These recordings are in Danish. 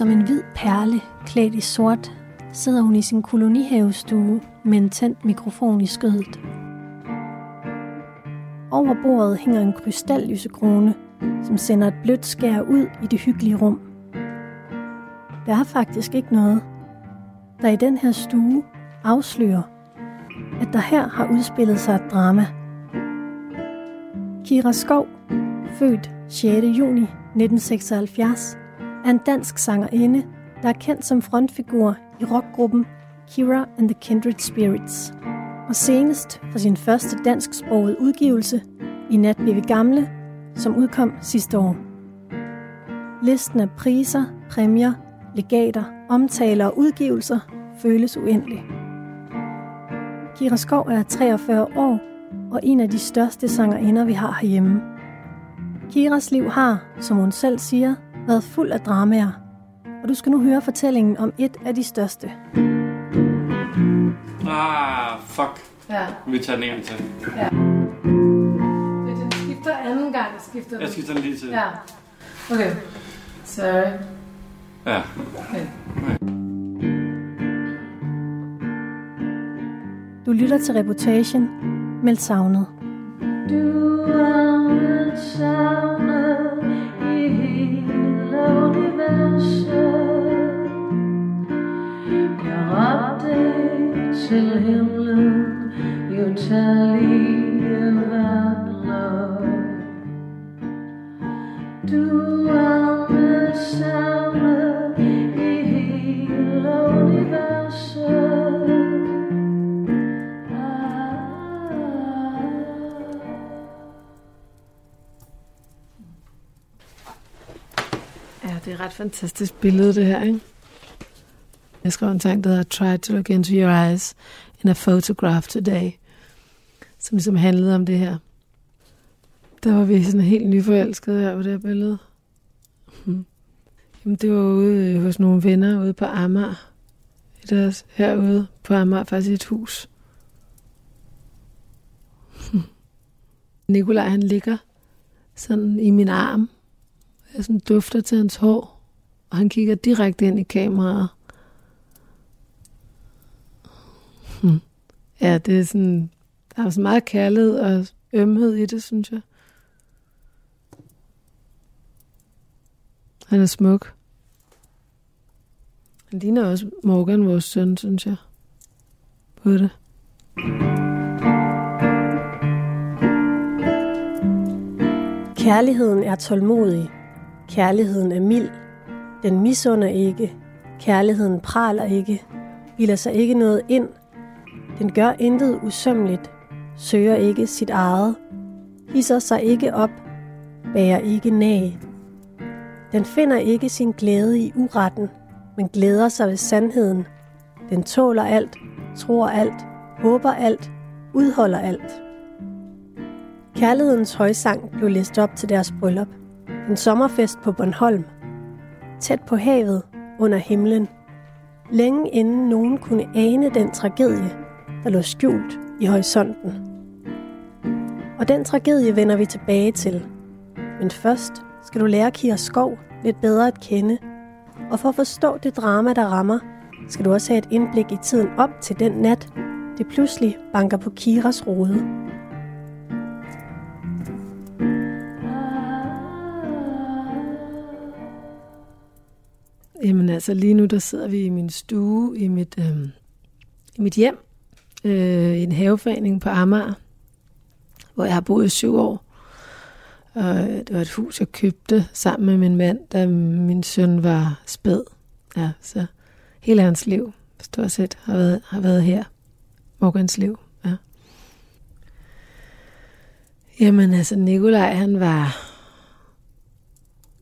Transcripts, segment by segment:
Som en hvid perle, klædt i sort, sidder hun i sin kolonihavestue med en tændt mikrofon i skødet. Over bordet hænger en krystallysekrone, som sender et blødt skær ud i det hyggelige rum. Der er faktisk ikke noget, der i den her stue afslører, at der her har udspillet sig et drama. Kira Skov, født 6. juni 1976, er en dansk sangerinde, der er kendt som frontfigur i rockgruppen Kira and the Kindred Spirits, og senest for sin første dansksprogede udgivelse i Nat blev vi gamle, som udkom sidste år. Listen af priser, præmier, legater, omtaler og udgivelser føles uendelig. Kira Skov er 43 år og en af de største sangerinder, vi har herhjemme. Kiras liv har, som hun selv siger, været fuld af dramaer, og du skal nu høre fortællingen om et af de største. Ah, fuck. Ja. Vi tager den en gang til. ja. Den skifter anden gang, skifter den. Jeg skifter den lige til. Ja. Okay. Sorry. Ja. Okay. Du lytter til reportagen Meldt savnet. Du er mit til himlen, utallige verdener. Du er med savne i hele universet. Ah. Ja, det er et ret fantastisk billede, det her, ikke? Jeg skrev en sang, der hedder Try to look into your eyes in a photograph today, som ligesom handlede om det her. Der var vi sådan helt nyforelskede her på det her billede. Hmm. Jamen, det var ude øh, hos nogle venner ude på Amager. I deres, herude på Amager, faktisk i et hus. Hmm. Nikolaj, han ligger sådan i min arm. Jeg sådan dufter til hans hår, og han kigger direkte ind i kameraet. Hmm. Ja, det er sådan, der er så meget kærlighed og ømhed i det, synes jeg. Han er smuk. Han ligner også Morgan, vores søn, synes jeg. På det. Kærligheden er tålmodig. Kærligheden er mild. Den misunder ikke. Kærligheden praler ikke. Bilder sig ikke noget ind. Den gør intet usømmeligt. Søger ikke sit eget. Hisser sig ikke op. Bærer ikke nag. Den finder ikke sin glæde i uretten, men glæder sig ved sandheden. Den tåler alt, tror alt, håber alt, udholder alt. Kærlighedens højsang blev læst op til deres bryllup. En sommerfest på Bornholm. Tæt på havet, under himlen. Længe inden nogen kunne ane den tragedie, der lå skjult i horisonten. Og den tragedie vender vi tilbage til. Men først skal du lære Kira Skov lidt bedre at kende. Og for at forstå det drama, der rammer, skal du også have et indblik i tiden op til den nat, det pludselig banker på Kiras rode. Jamen altså, lige nu der sidder vi i min stue, i mit, øh, i mit hjem, øh, i en haveforening på Amager, hvor jeg har boet i syv år. Og øh, det var et hus, jeg købte sammen med min mand, da min søn var spæd. Ja, så hele hans liv, stort set, har været, har været her. Morgans liv, ja. Jamen altså, Nikolaj, han var,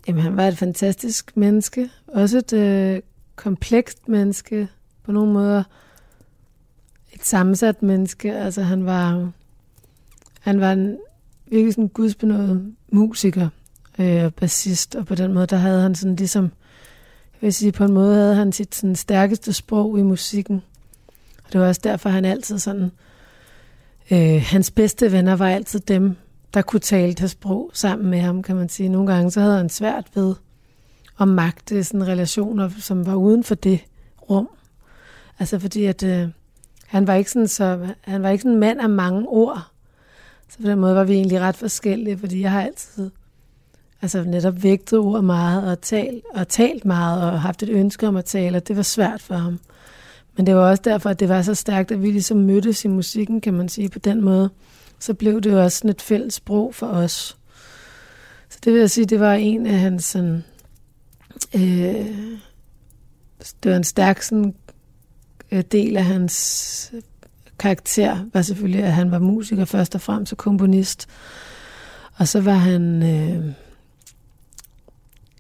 jamen, han var et fantastisk menneske. Også et øh, komplekst menneske, på nogle måder. Et sammensat menneske. Altså, han var, han var en virkelig sådan gudsbenået musiker øh, og bassist, og på den måde, der havde han sådan ligesom, jeg vil sige, på en måde havde han sit sådan stærkeste sprog i musikken. Og det var også derfor, han altid sådan, øh, hans bedste venner var altid dem, der kunne tale det sprog sammen med ham, kan man sige. Nogle gange så havde han svært ved at magte sådan relationer, som var uden for det rum. Altså fordi at øh, han var ikke sådan så han var ikke sådan en mand af mange ord. Så på den måde var vi egentlig ret forskellige, fordi jeg har altid altså netop vægtet ord meget og talt, og talt meget og haft et ønske om at tale, og det var svært for ham. Men det var også derfor, at det var så stærkt, at vi ligesom mødtes i musikken, kan man sige, på den måde. Så blev det jo også sådan et fælles sprog for os. Så det vil jeg sige, det var en af hans sådan, øh, det var en stærk sådan, Øh, del af hans øh, karakter, var selvfølgelig, at han var musiker først og fremmest og komponist. Og så var han... Øh,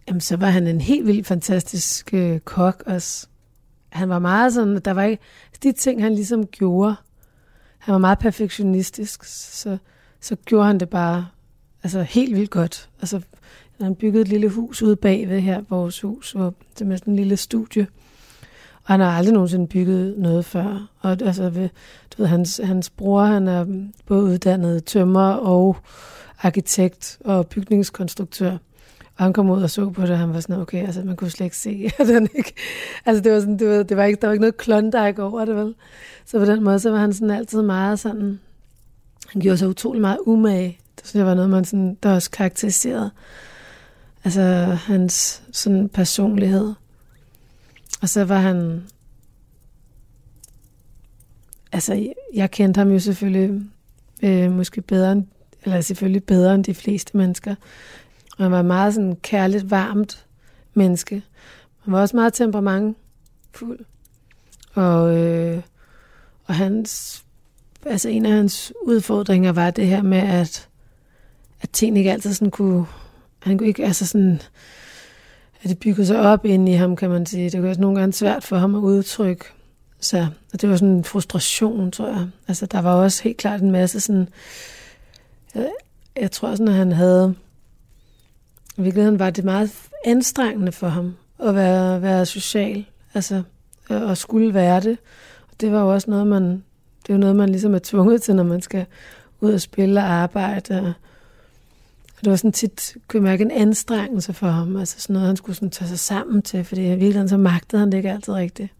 jamen, så var han en helt vildt fantastisk øh, kok også. Han var meget sådan, der var ikke, de ting, han ligesom gjorde, han var meget perfektionistisk, så, så gjorde han det bare altså helt vildt godt. Altså, han byggede et lille hus ude bagved her, vores hus, hvor det er sådan en lille studie. Og han har aldrig nogensinde bygget noget før. Og altså, ved, du ved, hans, hans bror, han er både uddannet tømmer og arkitekt og bygningskonstruktør. Og han kom ud og så på det, og han var sådan, okay, altså man kunne slet ikke se, at han ikke... Altså det var sådan, det var, det var ikke, der var ikke noget klondike over det, vel? Så på den måde, så var han sådan altid meget sådan... Han gjorde sig utrolig meget umage. Det synes jeg var noget, man sådan, der også karakteriserede. Altså hans sådan personlighed. Og så var han... Altså, jeg kendte ham jo selvfølgelig øh, måske bedre end, eller selvfølgelig bedre end de fleste mennesker. Og han var meget sådan kærligt, varmt menneske. Han var også meget temperamentfuld. Og, øh, og hans, altså en af hans udfordringer var det her med, at, at tingene ikke altid sådan kunne, han kunne ikke, altså sådan, at det byggede sig op ind i ham, kan man sige. Det var også nogle gange svært for ham at udtrykke så og det var sådan en frustration, tror jeg. Altså, der var også helt klart en masse sådan... Jeg, jeg tror sådan, at han havde... I virkeligheden var det meget anstrengende for ham at være, være social. Altså, øh, og skulle være det. Og det var jo også noget, man... Det er jo noget, man ligesom er tvunget til, når man skal ud og spille og arbejde. Og, og det var sådan tit, kunne jeg mærke, en anstrengelse for ham. Altså sådan noget, han skulle sådan tage sig sammen til, fordi i virkeligheden så magtede han det ikke altid rigtigt.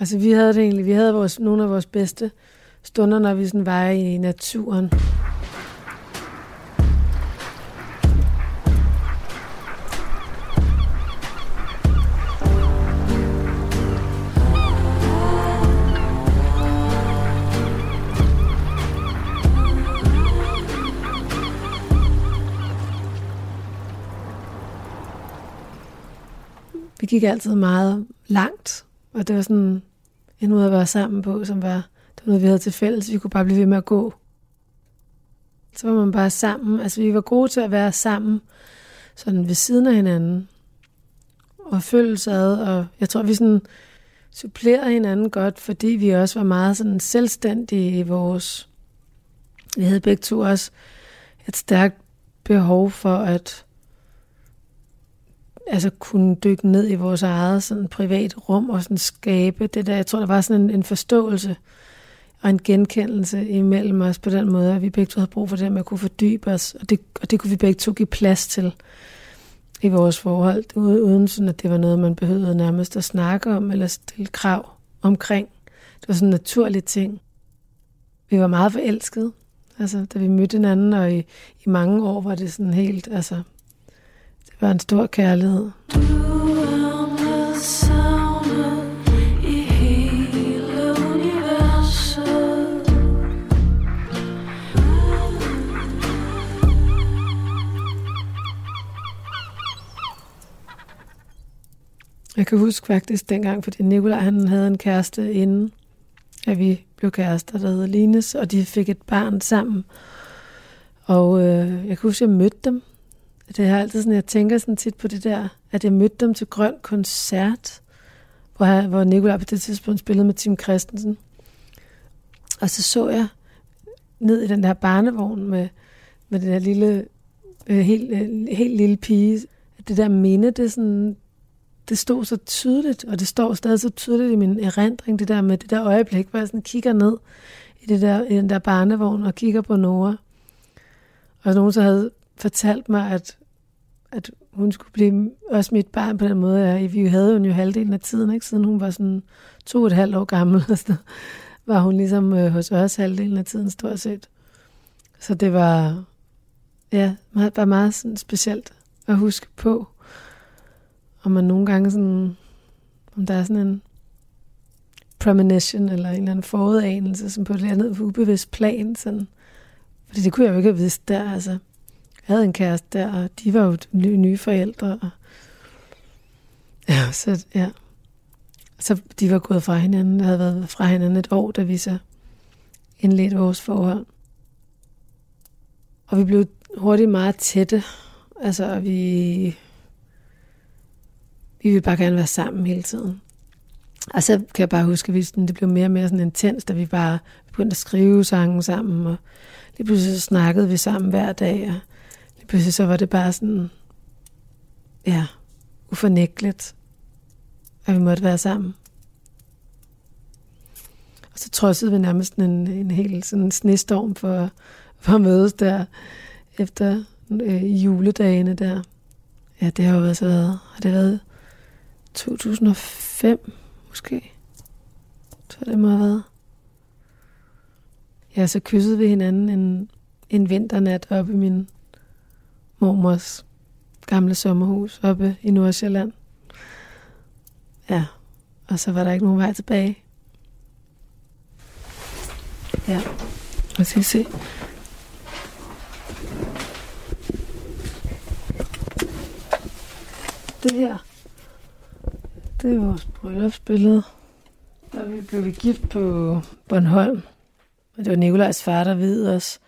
Altså vi havde det egentlig, vi havde vores, nogle af vores bedste stunder, når vi sådan var i naturen. Gik altid meget langt, og det var sådan en måde at være sammen på, som var, det var noget, vi havde til fælles. Vi kunne bare blive ved med at gå. Så var man bare sammen. Altså, vi var gode til at være sammen, sådan ved siden af hinanden. Og følges ad, og jeg tror, vi sådan supplerede hinanden godt, fordi vi også var meget sådan selvstændige i vores... Vi havde begge to også et stærkt behov for at altså kunne dykke ned i vores eget sådan privat rum og sådan skabe det der. Jeg tror, der var sådan en, en forståelse og en genkendelse imellem os på den måde, at vi begge to havde brug for det med at kunne fordybe os, og det, og det kunne vi begge to give plads til i vores forhold, uden sådan, at det var noget, man behøvede nærmest at snakke om eller stille krav omkring. Det var sådan en naturlig ting. Vi var meget forelskede, altså, da vi mødte hinanden, og i, i mange år var det sådan helt, altså, det var en stor kærlighed. Jeg kan huske faktisk dengang, fordi Nikolaj han havde en kæreste inden, at vi blev kærester, der hed Lines, og de fik et barn sammen. Og øh, jeg kan huske, at jeg mødte dem. Det er altid sådan, jeg tænker sådan tit på det der, at jeg mødte dem til Grøn Koncert, hvor, jeg, hvor Nicolaj på det tidspunkt spillede med Tim Christensen. Og så så jeg ned i den der barnevogn med, med den der lille, øh, helt, øh, helt lille pige. Det der minde, det sådan, det stod så tydeligt, og det står stadig så tydeligt i min erindring, det der med det der øjeblik, hvor jeg sådan kigger ned i, det der, i den der barnevogn og kigger på Nora. Og nogen så havde fortalt mig, at, at hun skulle blive også mit barn på den måde. at Vi havde hun jo halvdelen af tiden, ikke? siden hun var sådan to og et halvt år gammel. Og så var hun ligesom øh, hos os halvdelen af tiden stort set. Så det var, ja, meget, var meget sådan specielt at huske på. Og man nogle gange sådan, om der er sådan en premonition eller en eller anden forudanelse, som på et eller andet ubevidst plan. Sådan. Fordi det kunne jeg jo ikke have vidst der. Altså, jeg havde en kæreste der, og de var jo nye, forældre. Og ja, så ja. Så de var gået fra hinanden. Jeg havde været fra hinanden et år, da vi så indledte vores forhold. Og vi blev hurtigt meget tætte. Altså, vi, vi ville bare gerne være sammen hele tiden. Og så kan jeg bare huske, at det blev mere og mere sådan intens, da vi bare begyndte at skrive sange sammen, og lige pludselig så snakkede vi sammen hver dag, og pludselig så var det bare sådan, ja, ufornægteligt, at vi måtte være sammen. Og så trodsede vi nærmest en, en hel sådan snestorm for, for at mødes der efter øh, juledagene der. Ja, det har jo været så været, har det været 2005 måske? Så det må have været. Ja, så kyssede vi hinanden en, en vinternat oppe i min mormors gamle sommerhus oppe i Nordsjælland. Ja, og så var der ikke nogen vej tilbage. Ja, lad os se. Det her, det er vores bryllupsbillede. Der blev vi gift på Bornholm. Og det var Nikolajs far, der ved os.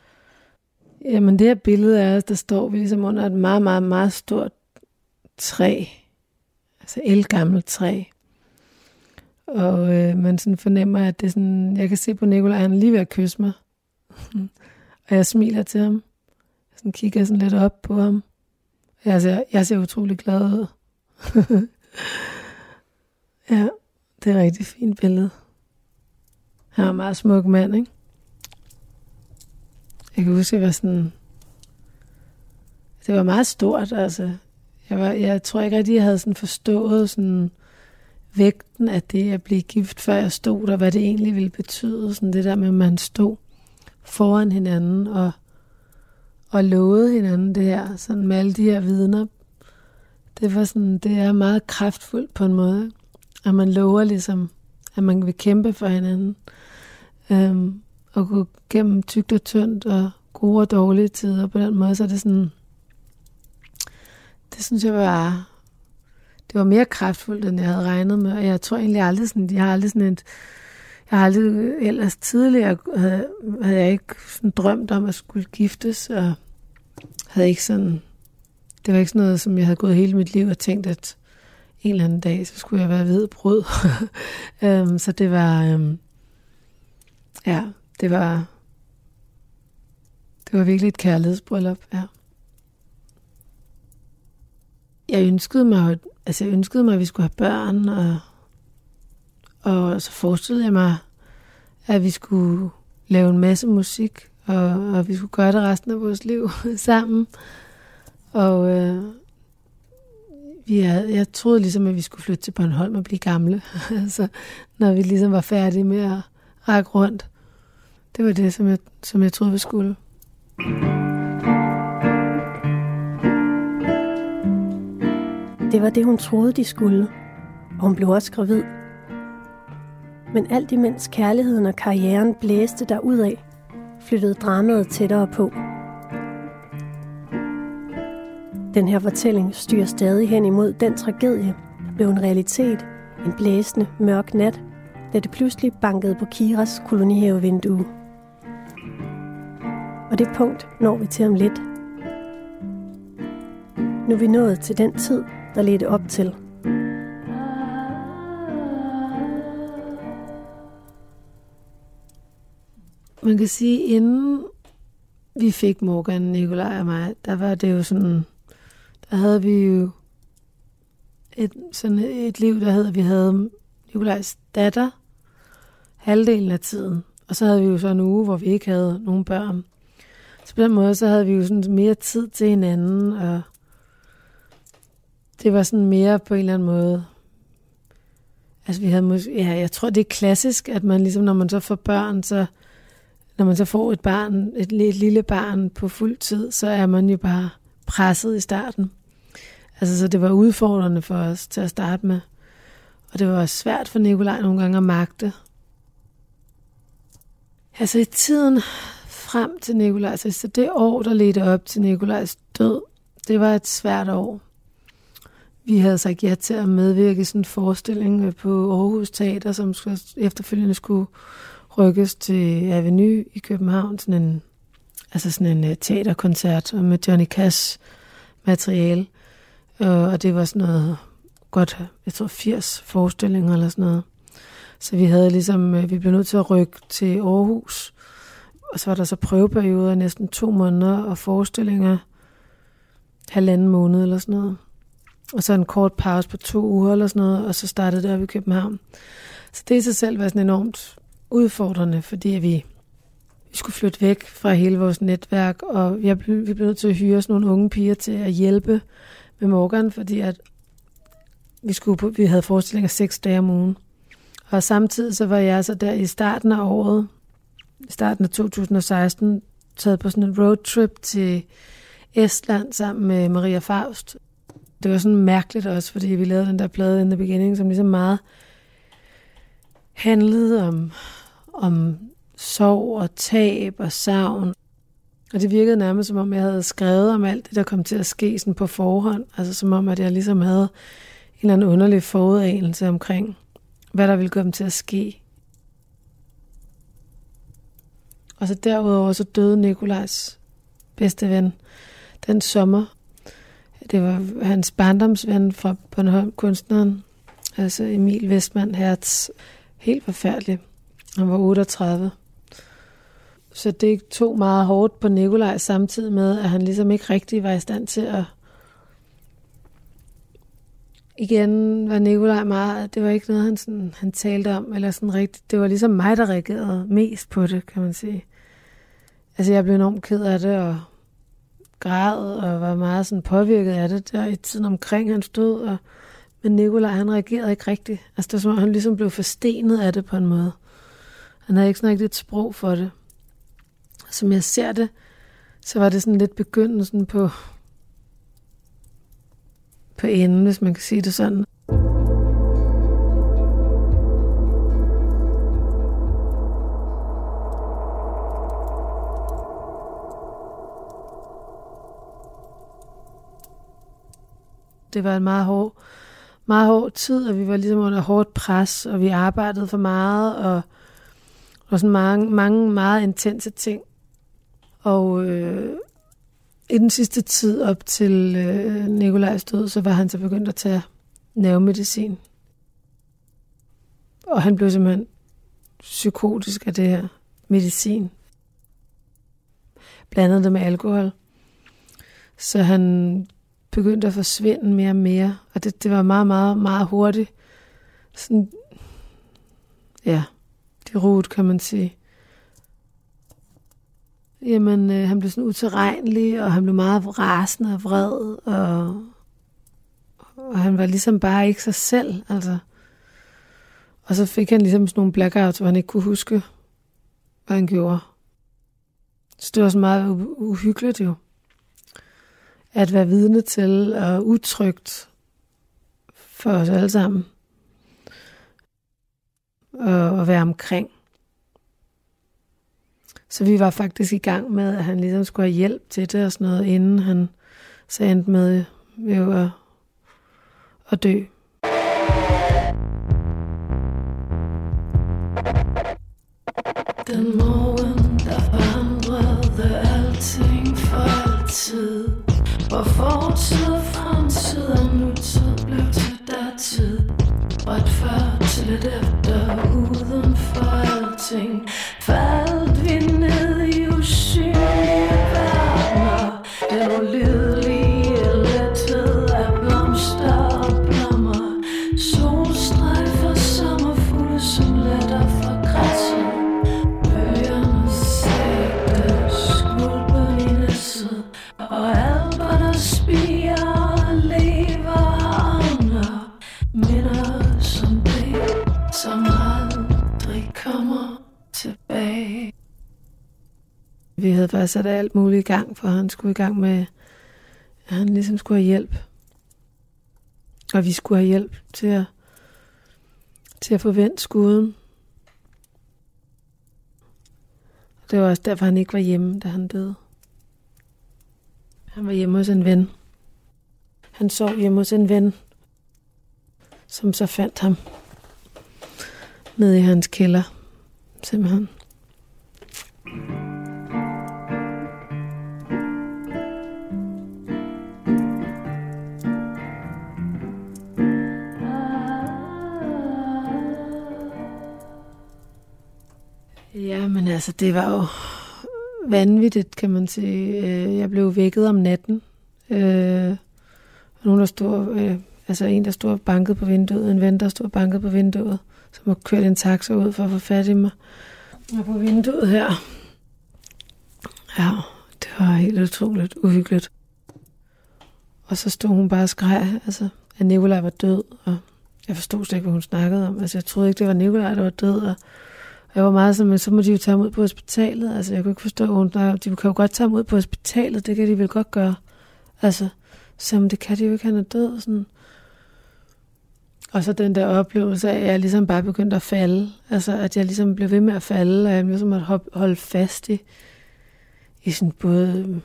Jamen det her billede er, der står vi ligesom under et meget, meget, meget stort træ. Altså elgammelt træ. Og øh, man sådan fornemmer, at det er sådan, jeg kan se på Nicolaj, han er lige ved at kysse mig. og jeg smiler til ham. Jeg sådan kigger sådan lidt op på ham. Jeg ser, jeg ser utrolig glad ud. ja, det er et rigtig fint billede. Han er en meget smuk mand, ikke? Jeg kan huske, at jeg var sådan... Det var meget stort, altså. Jeg, var, jeg tror ikke rigtig, jeg havde sådan forstået sådan vægten af det at blive gift, før jeg stod der, hvad det egentlig ville betyde. Sådan det der med, at man stod foran hinanden og, og lovede hinanden det her, sådan med alle de her vidner. Det var sådan, det er meget kraftfuldt på en måde, at man lover ligesom, at man vil kæmpe for hinanden. Øhm, og gå gennem tygt og tyndt og gode og dårlige tider. På den måde, så er det sådan, det synes jeg var, det var mere kraftfuldt, end jeg havde regnet med, og jeg tror egentlig aldrig sådan, jeg har aldrig sådan et, jeg har aldrig ellers tidligere havde, havde jeg ikke sådan drømt om at skulle giftes, og havde ikke sådan, det var ikke sådan noget, som jeg havde gået hele mit liv og tænkt, at en eller anden dag, så skulle jeg være ved brød. um, så det var, um, ja, det var, det var virkelig et kærlighedsbryllup, ja. Jeg ønskede mig, altså jeg ønskede mig, at vi skulle have børn, og, og så forestillede jeg mig, at vi skulle lave en masse musik, og, og vi skulle gøre det resten af vores liv sammen. Og øh, vi havde, jeg troede ligesom, at vi skulle flytte til Bornholm og blive gamle. altså, når vi ligesom var færdige med at række rundt. Det var det, som jeg, som jeg troede, vi skulle. Det var det, hun troede, de skulle. Og hun blev også gravid. Men alt imens kærligheden og karrieren blæste af, flyttede dramaet tættere på. Den her fortælling styrer stadig hen imod den tragedie, der blev en realitet en blæsende, mørk nat, da det pludselig bankede på Kiras kolonihavevindue. Og det punkt når vi til om lidt. Nu er vi nået til den tid, der ledte op til. Man kan sige, inden vi fik Morgan, Nikolaj og mig, der var det jo sådan, der havde vi jo et, sådan et liv, der havde, vi havde Nikolajs datter halvdelen af tiden. Og så havde vi jo så en uge, hvor vi ikke havde nogen børn. Så på den måde, så havde vi jo sådan mere tid til hinanden, og det var sådan mere på en eller anden måde... Altså vi havde måske, ja, jeg tror det er klassisk, at man ligesom, når man så får børn, så når man så får et barn, et, et lille barn på fuld tid, så er man jo bare presset i starten. Altså, så det var udfordrende for os til at starte med. Og det var svært for Nikolaj nogle gange at magte. Altså i tiden frem til Nikolajs, altså det år, der ledte op til Nikolajs død, det var et svært år. Vi havde sagt ja til at medvirke i sådan en forestilling på Aarhus Teater, som skulle, efterfølgende skulle rykkes til Avenue i København, sådan en, altså sådan en uh, teaterkoncert med Johnny Cash materiale. Uh, og det var sådan noget godt, jeg tror 80 forestillinger eller sådan noget. Så vi havde ligesom, uh, vi blev nødt til at rykke til Aarhus, og så var der så prøveperioder næsten to måneder og forestillinger halvanden måned eller sådan noget. Og så en kort pause på to uger eller sådan noget, og så startede det op i København. Så det i sig selv var sådan enormt udfordrende, fordi vi, vi skulle flytte væk fra hele vores netværk, og vi, vi blev nødt til at hyre sådan nogle unge piger til at hjælpe med Morgan, fordi at vi, skulle på, vi havde forestillinger seks dage om ugen. Og samtidig så var jeg så der i starten af året, starten af 2016, taget på sådan en roadtrip til Estland sammen med Maria Faust. Det var sådan mærkeligt også, fordi vi lavede den der plade in the beginning, som ligesom meget handlede om, om sorg og tab og savn. Og det virkede nærmest som om, jeg havde skrevet om alt det, der kom til at ske sådan på forhånd. Altså som om, at jeg ligesom havde en eller anden underlig forudanelse omkring, hvad der ville komme til at ske. Og så derudover så døde Nikolajs bedste ven den sommer. Det var hans barndomsven fra Bornholm, kunstneren, altså Emil Westman Hertz. Helt forfærdeligt. Han var 38. Så det tog meget hårdt på Nikolaj samtidig med, at han ligesom ikke rigtig var i stand til at... Igen var Nikolaj meget... Det var ikke noget, han, sådan, han talte om, eller sådan rigtigt. Det var ligesom mig, der reagerede mest på det, kan man sige. Altså, jeg blev enormt ked af det, og græd, og var meget sådan påvirket af det der i tiden omkring hans død, og men Nikolaj, han reagerede ikke rigtigt. Altså, det var som om, han ligesom blev forstenet af det på en måde. Han havde ikke sådan rigtigt et sprog for det. Som jeg ser det, så var det sådan lidt begyndelsen på, på enden, hvis man kan sige det sådan. Det var en meget hård, meget hård tid, og vi var ligesom under hårdt pres, og vi arbejdede for meget, og, og sådan mange, mange meget intense ting. Og øh, i den sidste tid op til øh, Nikolajs død, så var han så begyndt at tage nervemedicin. Og han blev simpelthen psykotisk af det her medicin. Blandet det med alkohol. Så han begyndte at forsvinde mere og mere. Og det, det var meget, meget, meget hurtigt. Sådan, ja, det rodet, kan man sige. Jamen, øh, han blev sådan utilregnelig, og han blev meget rasende og vred, og, og han var ligesom bare ikke sig selv, altså. Og så fik han ligesom sådan nogle blackouts, hvor han ikke kunne huske, hvad han gjorde. Så det var sådan meget uhyggeligt jo at være vidne til og utrygt for os alle sammen. Og at være omkring. Så vi var faktisk i gang med, at han ligesom skulle have hjælp til det og sådan noget, inden han så endte med jo at, at dø. Den morgen, der forandrede alting for altid. Hvor fortid og fremtid og nutid blev til datid. Og et før til lidt efter uden for alting. Havde faktisk sat alt muligt i gang, for han skulle i gang med, at han ligesom skulle have hjælp. Og vi skulle have hjælp til at, til at forvente skuden. Og det var også derfor, han ikke var hjemme, da han døde. Han var hjemme hos en ven. Han sov hjemme hos en ven, som så fandt ham nede i hans kælder. Simpelthen. Ja, men altså, det var jo vanvittigt, kan man sige. Øh, jeg blev vækket om natten. Øh, nogen, der stod, øh, altså en, der stod og bankede på vinduet, en ven, der stod og bankede på vinduet, som har kørt en taxa ud for at få fat i mig. Jeg på vinduet her. Ja, det var helt utroligt uhyggeligt. Og så stod hun bare og skreg, altså, at Nikolaj var død, og jeg forstod slet ikke, hvad hun snakkede om. Altså, jeg troede ikke, det var Nikolaj, der var død, og jeg var meget som, så må de jo tage ham ud på hospitalet. Altså, jeg kunne ikke forstå, at hun. De kan jo godt tage ham ud på hospitalet, det kan de vel godt gøre. Altså, så men det kan de jo ikke, han er død. Sådan. Og så den der oplevelse af, at jeg ligesom bare begyndte at falde. Altså, at jeg ligesom blev ved med at falde, og jeg ligesom måtte holde fast i, i sådan både øh,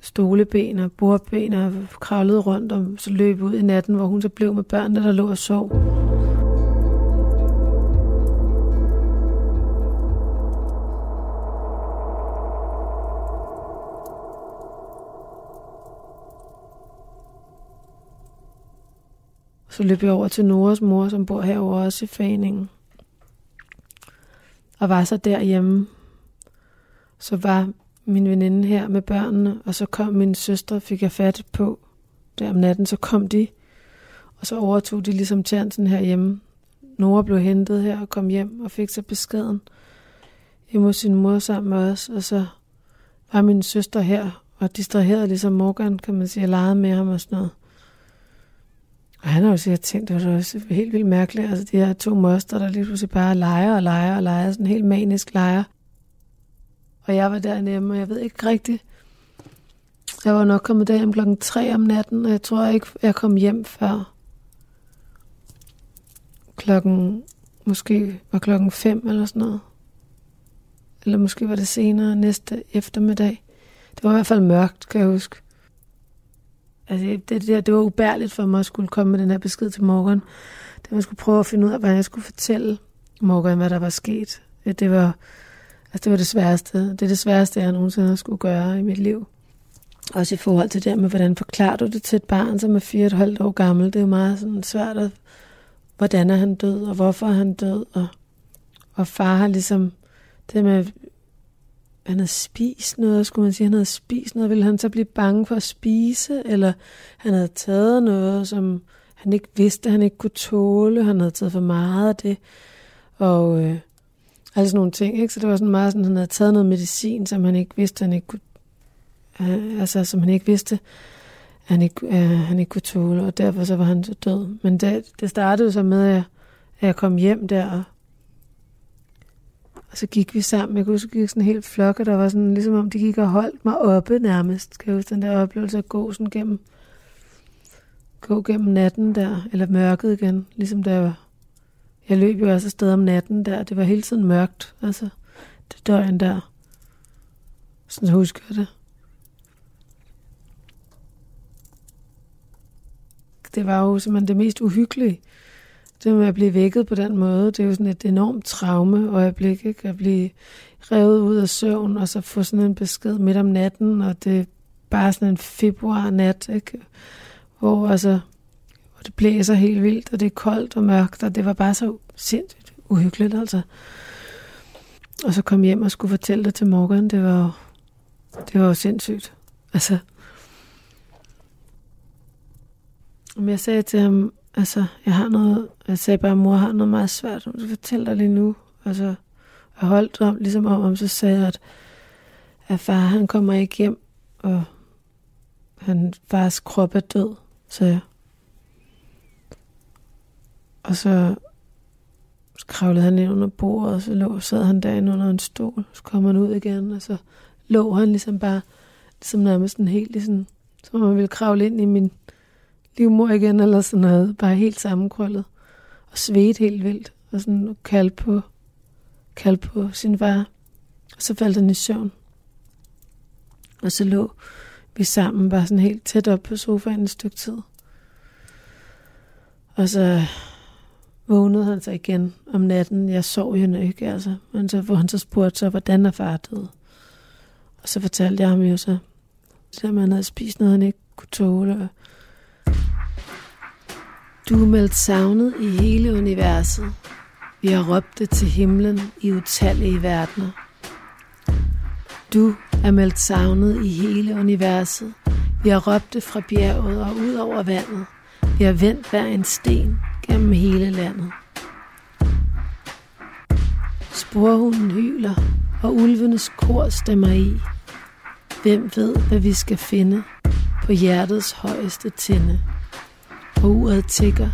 stoleben og bordben og kravlede rundt og så løb ud i natten, hvor hun så blev med børnene, der lå og sov. Så løb jeg over til Noras mor, som bor herovre også i foreningen. Og var så derhjemme. Så var min veninde her med børnene, og så kom min søstre, fik jeg fat på der om natten, så kom de, og så overtog de ligesom chancen herhjemme. Nora blev hentet her og kom hjem og fik så beskeden hjemme hos sin mor sammen med os, og så var min søster her og distraherede ligesom Morgan, kan man sige, og legede med ham og sådan noget. Og han har jo sikkert tænkt, det var også helt vildt mærkeligt. Altså de her to moster, der lige pludselig bare leger og leger og leger, sådan helt manisk leger. Og jeg var dernede, og jeg ved ikke rigtigt. Jeg var nok kommet derhjem klokken 3 om natten, og jeg tror ikke, jeg kom hjem før klokken, måske var klokken 5 eller sådan noget. Eller måske var det senere næste eftermiddag. Det var i hvert fald mørkt, kan jeg huske. Altså, det, det, det var ubærligt for mig at skulle komme med den her besked til Morgan. Det man skulle prøve at finde ud af, hvad jeg skulle fortælle Morgan, hvad der var sket. Det var, altså, det var det sværeste. Det er det sværeste, jeg nogensinde har skulle gøre i mit liv. Også i forhold til det med, hvordan forklarer du det til et barn, som er fire og et halvt år gammel. Det er jo meget sådan svært at, hvordan er han død, og hvorfor er han død, og, og far har ligesom, det med, han havde spist noget, skulle man sige, han havde spist noget, ville han så blive bange for at spise, eller han havde taget noget, som han ikke vidste, han ikke kunne tåle, han havde taget for meget af det, og øh, alle sådan nogle ting, ikke? så det var sådan meget sådan, han havde taget noget medicin, som han ikke vidste, han ikke kunne, øh, altså som han ikke vidste, han ikke, øh, han ikke kunne tåle, og derfor så var han så død. Men det, det startede så med, at jeg kom hjem der, og og så gik vi sammen. Jeg kunne huske, gik sådan en helt flok, og der var sådan, ligesom om de gik og holdt mig oppe nærmest. Kan jeg huske den der oplevelse at gå sådan gennem, gå gennem natten der, eller mørket igen, ligesom der var. Jeg løb jo også afsted om natten der, det var hele tiden mørkt, altså det døgn der. Sådan husker jeg det. Det var jo simpelthen det mest uhyggelige det med at blive vækket på den måde, det er jo sådan et enormt traume øjeblik, ikke? At blive revet ud af søvn, og så få sådan en besked midt om natten, og det er bare sådan en februar nat, ikke? Hvor, altså, hvor det blæser helt vildt, og det er koldt og mørkt, og det var bare så sindssygt uhyggeligt, altså. Og så kom hjem og skulle fortælle det til Morgan, det var jo, det var jo sindssygt. Altså, men jeg sagde til ham, altså, jeg har noget, jeg sagde bare, mor har noget meget svært, hun skal fortælle dig lige nu. Altså, jeg holdt om, ligesom om, om så sagde jeg, at, at far, han kommer ikke hjem, og han fars krop er død, sagde jeg. Og så kravlede han ind under bordet, og så lå, sad han derinde under en stol. Så kom han ud igen, og så lå han ligesom bare, ligesom nærmest en helt, ligesom, som om man ville kravle ind i min livmor igen, eller sådan noget, bare helt sammenkrøllet, og svedt helt vildt, og sådan kald på, kald på sin far. Og så faldt han i søvn. Og så lå vi sammen bare sådan helt tæt op på sofaen et stykke tid. Og så vågnede han sig igen om natten. Jeg sov jo ikke, altså. Men så, hvor han så spurgte så, hvordan er far død? Og så fortalte jeg ham jo så, at han havde spist noget, han ikke kunne tåle. Du er meldt savnet i hele universet. Vi har råbt det til himlen i utallige verdener. Du er meldt savnet i hele universet. Vi har råbt det fra bjerget og ud over vandet. Vi har vendt hver en sten gennem hele landet. Sporhunden hyler, og ulvenes kor stemmer i. Hvem ved, hvad vi skal finde på hjertets højeste tinde? Og uret tigger,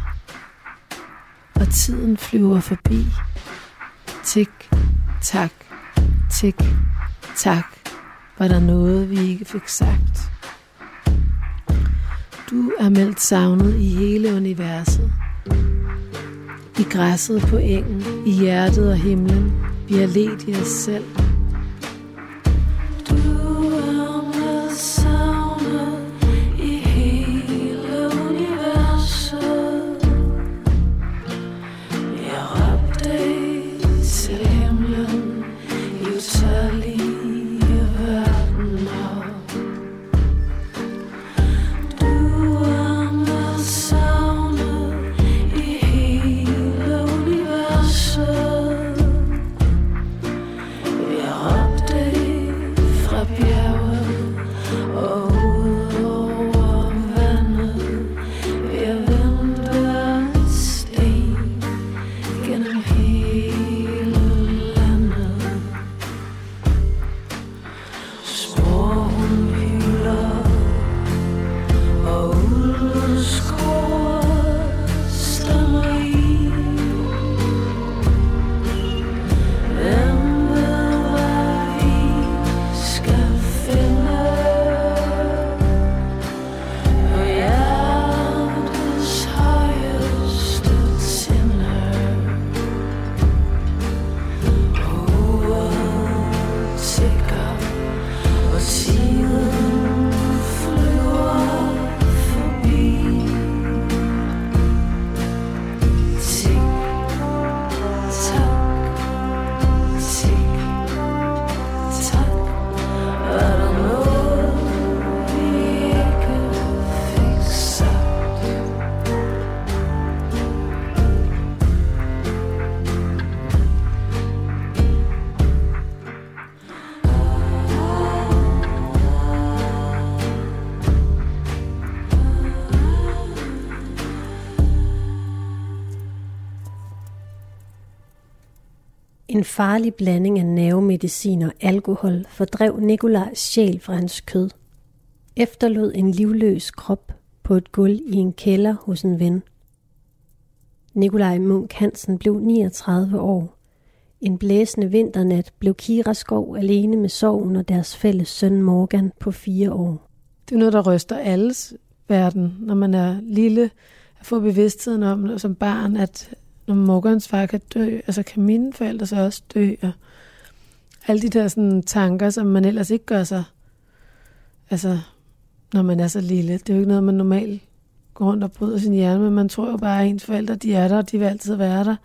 og tiden flyver forbi. Tik, tak, tik, tak, var der noget, vi ikke fik sagt. Du er meldt savnet i hele universet. I græsset på engen, i hjertet og himlen, vi har let i os selv. Farlig blanding af nervemedicin og alkohol fordrev Nikolajs sjæl fra hans kød. Efterlod en livløs krop på et gulv i en kælder hos en ven. Nikolaj Munk Hansen blev 39 år. En blæsende vinternat blev Kira Skov alene med sorgen og deres fælles søn Morgan på fire år. Det er noget, der ryster alles verden, når man er lille, at få bevidstheden om som barn, at når Morgans far kan dø, altså kan mine forældre så også dø, og alle de der sådan, tanker, som man ellers ikke gør sig, altså når man er så lille. Det er jo ikke noget, man normalt går rundt og bryder sin hjerne, men man tror jo bare, at ens forældre, de er der, og de vil altid være der.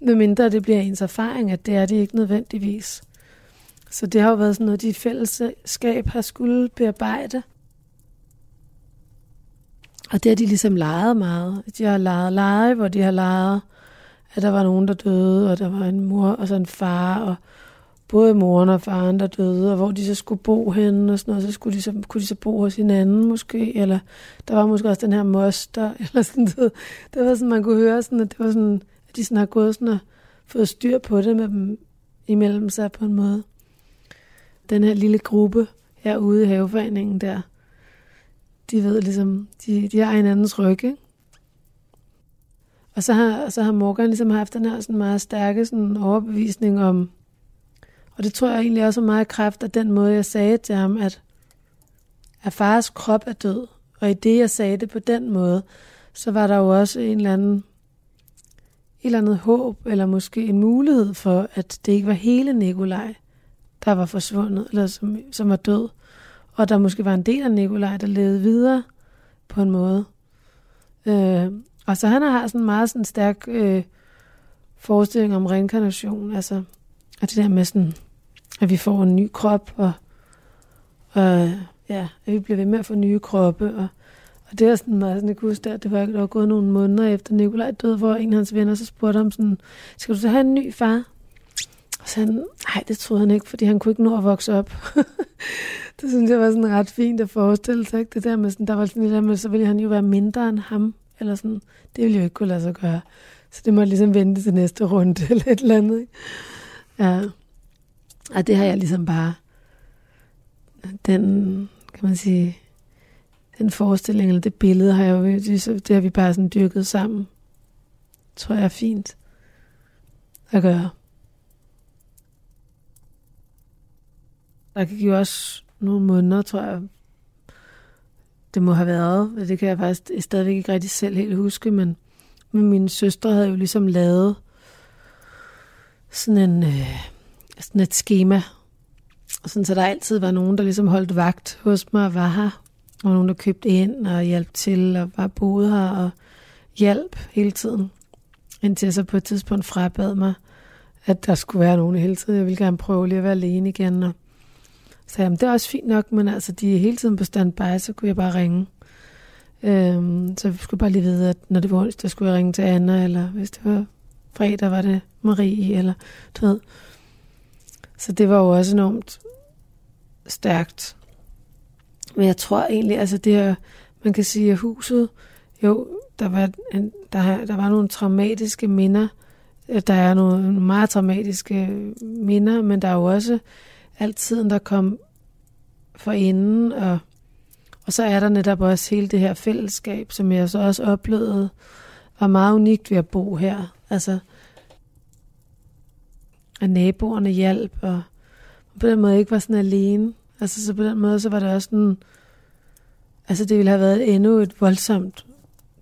Medmindre det bliver ens erfaring, at det er det ikke nødvendigvis. Så det har jo været sådan noget, de i fællesskab har skulle bearbejde. Og det har de ligesom leget meget. De har leget lege, hvor de har leget, at der var nogen, der døde, og der var en mor og så en far, og både moren og faren, der døde, og hvor de så skulle bo henne, og sådan noget, så, skulle de så kunne de så bo hos hinanden måske, eller der var måske også den her moster, eller sådan noget. Det var sådan, man kunne høre sådan, at det var sådan, at de sådan har gået sådan og fået styr på det med dem imellem sig på en måde. Den her lille gruppe herude i haveforeningen der, de ved ligesom, de, de har hinandens ryg, ikke? Og så har, så har Morgan ligesom haft den her sådan meget stærke sådan overbevisning om, Og det tror jeg egentlig også er meget kraft af den måde, jeg sagde til ham, at, at fars krop er død. Og i det, jeg sagde det på den måde, så var der jo også en eller anden et eller andet håb, eller måske en mulighed for, at det ikke var hele Nikolaj, der var forsvundet, eller som, som var død. Og der måske var en del af Nikolaj, der levede videre på en måde. Øh, og så han har sådan en meget sådan stærk øh, forestilling om reinkarnation, altså at det der med sådan, at vi får en ny krop, og, og ja, at vi bliver ved med at få nye kroppe, og, og det er sådan meget sådan, jeg kunne huske, at det var, der var gået nogle måneder efter Nikolaj døde, hvor en af hans venner så spurgte ham sådan, skal du så have en ny far? Og så han, nej, det troede han ikke, fordi han kunne ikke nå at vokse op. det synes jeg var sådan ret fint at forestille sig, ikke? Det der med sådan, der var sådan det der med, så ville han jo være mindre end ham, eller sådan, det ville jo ikke kunne lade sig gøre. Så det må ligesom vente til næste runde, eller et eller andet, ikke? Ja. Og det har jeg ligesom bare, den, kan man sige, den forestilling, eller det billede, har jeg jo, det har vi bare sådan dyrket sammen. Tror jeg er fint at gøre. Der gik jo også nogle måneder, tror jeg, det må have været. Det kan jeg faktisk stadigvæk ikke rigtig selv helt huske, men, men min søster havde jo ligesom lavet sådan, en, øh, sådan et schema. Og sådan, så der altid var nogen, der ligesom holdt vagt hos mig og var her. Og nogen, der købte ind og hjalp til og var boet her og hjælp hele tiden. Indtil jeg så på et tidspunkt frabad mig, at der skulle være nogen hele tiden. Jeg ville gerne prøve lige at være alene igen. Og så jamen, det er også fint nok, men altså, de er hele tiden på standby, så kunne jeg bare ringe. Øhm, så jeg skulle bare lige vide, at når det var onsdag, skulle jeg ringe til Anna, eller hvis det var fredag, var det Marie, eller du ved. Så det var jo også enormt stærkt. Men jeg tror egentlig, altså det her, man kan sige, at huset, jo, der var, en, der, der var nogle traumatiske minder. Øh, der er nogle meget traumatiske minder, men der er jo også altid, der kom for inden, og, og så er der netop også hele det her fællesskab, som jeg så også oplevede, var meget unikt ved at bo her. Altså, at naboerne hjalp, og på den måde ikke var sådan alene. Altså, så på den måde, så var det også sådan, altså det ville have været endnu et voldsomt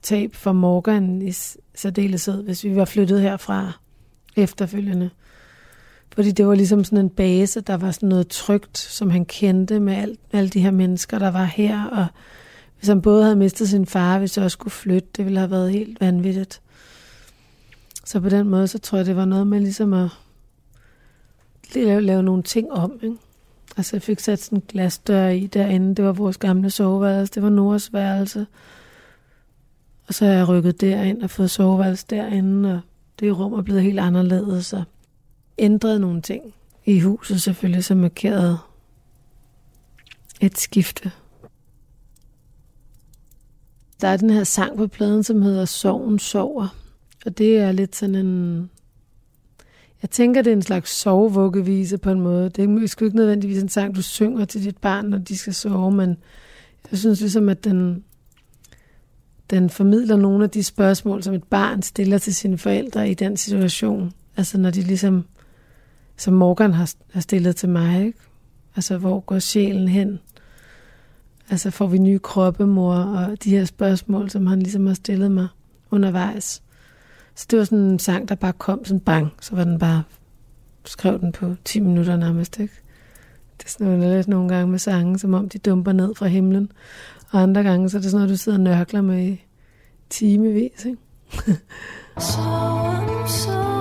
tab for Morgan i særdeleshed, hvis vi var flyttet herfra efterfølgende. Fordi det var ligesom sådan en base, der var sådan noget trygt, som han kendte med alt, alle de her mennesker, der var her. Og hvis han både havde mistet sin far, hvis jeg også skulle flytte, det ville have været helt vanvittigt. Så på den måde, så tror jeg, det var noget med ligesom at lave, lave nogle ting om. Ikke? Altså jeg fik sat sådan en glasdør i derinde. Det var vores gamle soveværelse. Det var Noras værelse. Og så har jeg rykket derind og fået soveværelse derinde, og det rum er blevet helt anderledes. Så ændret nogle ting i huset selvfølgelig, som markerede et skifte. Der er den her sang på pladen, som hedder Soven sover. Og det er lidt sådan en... Jeg tænker, det er en slags sovevuggevise på en måde. Det er sgu ikke nødvendigvis en sang, du synger til dit barn, når de skal sove, men jeg synes ligesom, at den, den formidler nogle af de spørgsmål, som et barn stiller til sine forældre i den situation. Altså når de ligesom som Morgan har, har stillet til mig. Ikke? Altså, hvor går sjælen hen? Altså, får vi nye kroppe, mor? Og de her spørgsmål, som han ligesom har stillet mig undervejs. Så det var sådan en sang, der bare kom sådan bang. Så var den bare, skrev den på 10 minutter nærmest, ikke? Det er sådan noget, lidt nogle gange med sange, som om de dumper ned fra himlen. Og andre gange, så er det sådan noget, du sidder og nørkler med i timevis, ikke? Sover,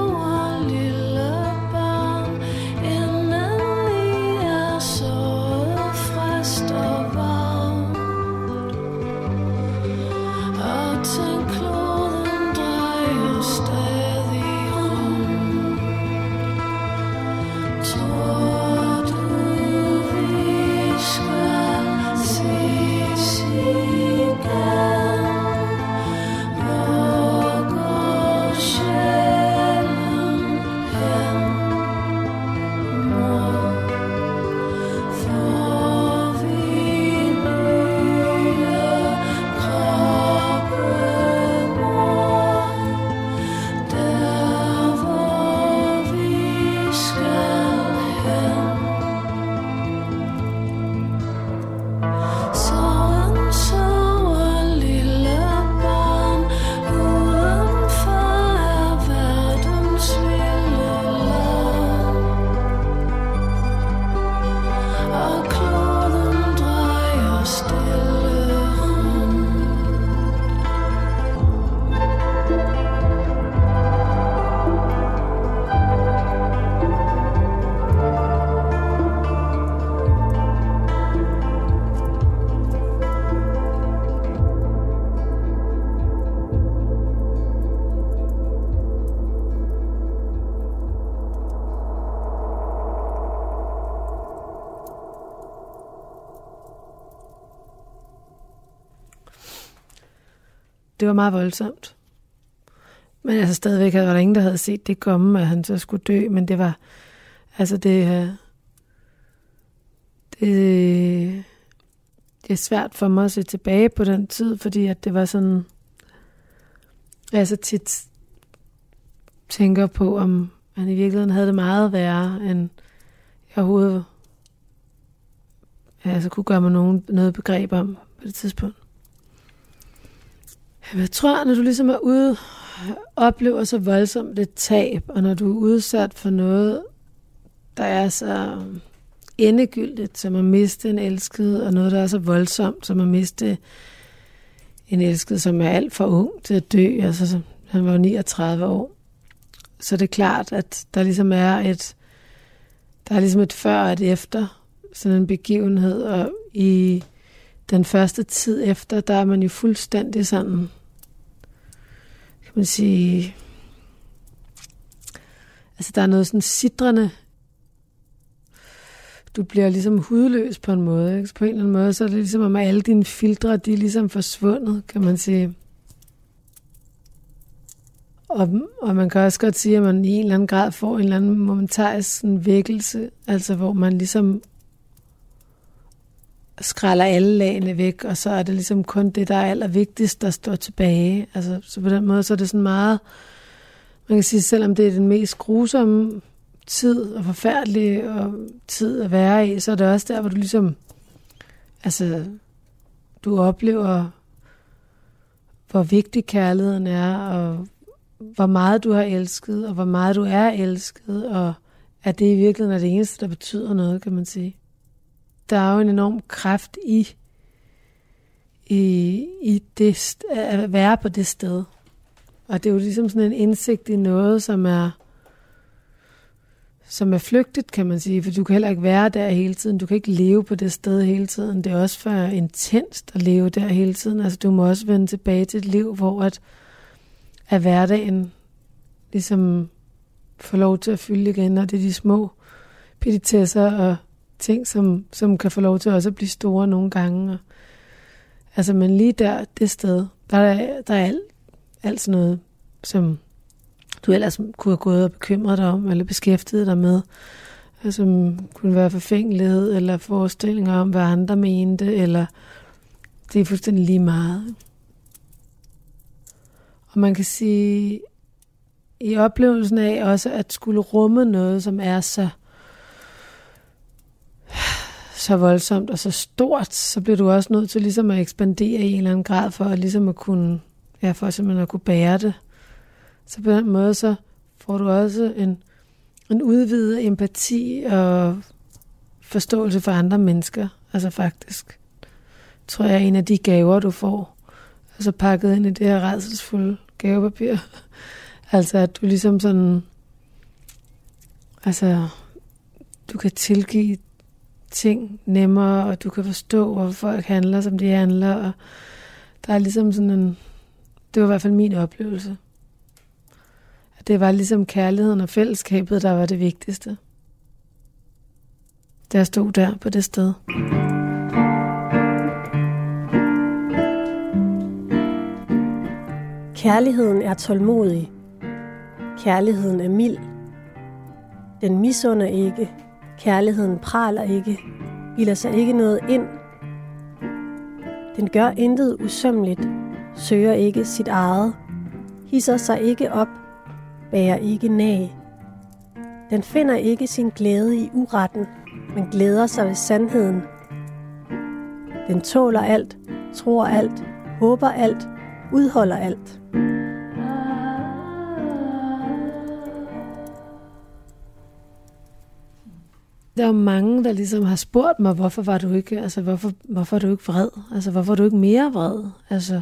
det var meget voldsomt. Men altså stadigvæk var der ingen, der havde set det komme, at han så skulle dø, men det var, altså det, øh, det, det er svært for mig at se tilbage på den tid, fordi at det var sådan, jeg så tit tænker på, om han i virkeligheden havde det meget værre, end jeg overhovedet altså, kunne gøre mig nogen, noget begreb om på det tidspunkt. Jeg tror, når du ligesom er ude oplever så voldsomt et tab, og når du er udsat for noget, der er så endegyldigt, som at miste en elsket, og noget, der er så voldsomt, som at miste en elsket, som er alt for ung til at dø. Altså, han var 39 år. Så det er klart, at der ligesom er et, der er ligesom et før og et efter sådan en begivenhed, og i den første tid efter, der er man jo fuldstændig sådan, kan man sige, altså der er noget sådan sidrende du bliver ligesom hudløs på en måde. Ikke? Så på en eller anden måde, så er det ligesom, om alle dine filtre, de er ligesom forsvundet, kan man sige. Og, og man kan også godt sige, at man i en eller anden grad får en eller anden momentarisk sådan vækkelse, altså hvor man ligesom skræller alle lagene væk, og så er det ligesom kun det, der er allervigtigst, der står tilbage. Altså, så på den måde, så er det sådan meget, man kan sige, selvom det er den mest grusomme tid og forfærdelig og tid at være i, så er det også der, hvor du ligesom, altså, du oplever, hvor vigtig kærligheden er, og hvor meget du har elsket, og hvor meget du er elsket, og at det i virkeligheden er det eneste, der betyder noget, kan man sige. Der er jo en enorm kraft i, i, i det, at være på det sted. Og det er jo ligesom sådan en indsigt i noget, som er som er flygtigt, kan man sige, for du kan heller ikke være der hele tiden. Du kan ikke leve på det sted hele tiden. Det er også for intenst at leve der hele tiden. Altså, du må også vende tilbage til et liv, hvor at, at hverdagen ligesom får lov til at fylde igen, og det er de små petitesser og ting, som, som kan få lov til også at blive store nogle gange. Og, altså, men lige der, det sted, der er, der er alt, alt sådan noget, som du ellers kunne have gået og bekymret dig om, eller beskæftiget dig med, som kunne være forfængelighed, eller forestillinger om, hvad andre mente, eller det er fuldstændig lige meget. Og man kan sige, i oplevelsen af også at skulle rumme noget, som er så så voldsomt og så stort, så bliver du også nødt til ligesom at ekspandere i en eller anden grad for at ligesom at kunne, ja, for simpelthen at kunne bære det. Så på den måde, så får du også en, en udvidet empati og forståelse for andre mennesker. Altså faktisk, tror jeg, er en af de gaver, du får. Altså pakket ind i det her redselsfulde gavepapir. altså at du ligesom sådan, altså du kan tilgive ting nemmere, og du kan forstå, hvorfor folk handler, som de handler, og der er ligesom sådan en, det var i hvert fald min oplevelse. Det var ligesom kærligheden og fællesskabet, der var det vigtigste. Da jeg stod der på det sted. Kærligheden er tålmodig. Kærligheden er mild. Den misunder ikke. Kærligheden praler ikke. Bilder sig ikke noget ind. Den gør intet usømmeligt. Søger ikke sit eget. Hisser sig ikke op bærer ikke nag. Den finder ikke sin glæde i uretten, men glæder sig ved sandheden. Den tåler alt, tror alt, håber alt, udholder alt. Der er mange, der ligesom har spurgt mig, hvorfor var du ikke, altså hvorfor, hvorfor er du ikke vred? Altså hvorfor er du ikke mere vred? Altså,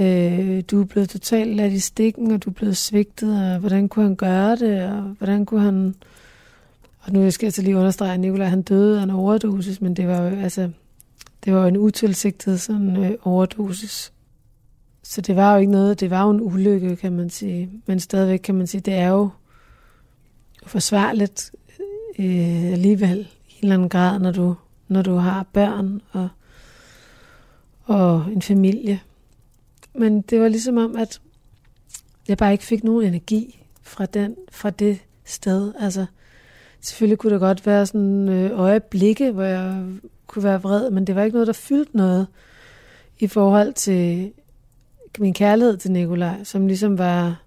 øh, du er blevet totalt ladt i stikken, og du er blevet svigtet, og hvordan kunne han gøre det, og hvordan kunne han... Og nu skal jeg så lige understrege, at Nicolaj han døde af en overdosis, men det var jo, altså, det var jo en utilsigtet sådan øh, overdosis. Så det var jo ikke noget, det var jo en ulykke, kan man sige. Men stadigvæk kan man sige, det er jo forsvarligt øh, alligevel i en eller anden grad, når du, når du har børn og, og en familie men det var ligesom om, at jeg bare ikke fik nogen energi fra, den, fra det sted. Altså, selvfølgelig kunne der godt være sådan øh, øjeblikke, hvor jeg kunne være vred, men det var ikke noget, der fyldte noget i forhold til min kærlighed til Nikolaj, som ligesom var,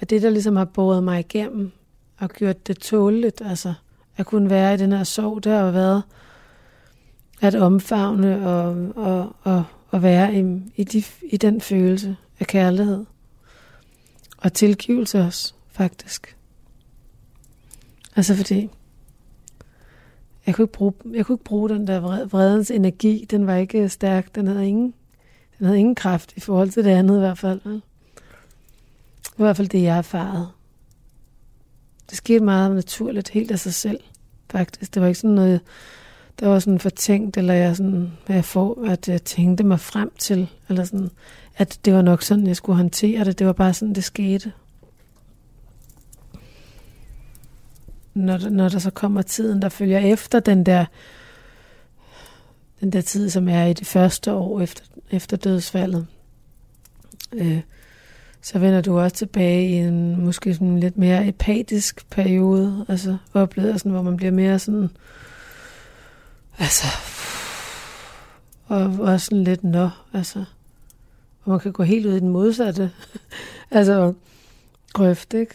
var det, der ligesom har båret mig igennem og gjort det tåligt. Altså, at kunne være i den her sorg, der har været at omfavne og, og, og, og være i, i, de, i den følelse af kærlighed. Og tilgivelse også, faktisk. Altså fordi, jeg kunne ikke bruge, jeg kunne ikke bruge den der vredens energi. Den var ikke øh, stærk. Den havde ingen, den havde ingen kraft i forhold til det andet i hvert fald. Det var i hvert fald det, jeg erfarede. Det skete meget naturligt, helt af sig selv, faktisk. Det var ikke sådan noget, der var sådan fortænkt, eller jeg, sådan, jeg får, at jeg tænkte mig frem til, eller sådan, at det var nok sådan, jeg skulle håndtere det. Det var bare sådan, det skete. Når, når der så kommer tiden, der følger efter den der, den der tid, som er i det første år efter, efter dødsfaldet, øh, så vender du også tilbage i en måske sådan lidt mere apatisk periode, altså oplever sådan, hvor man bliver mere sådan, altså, og også sådan lidt nå, altså, hvor man kan gå helt ud i den modsatte, altså, grøft, ikke?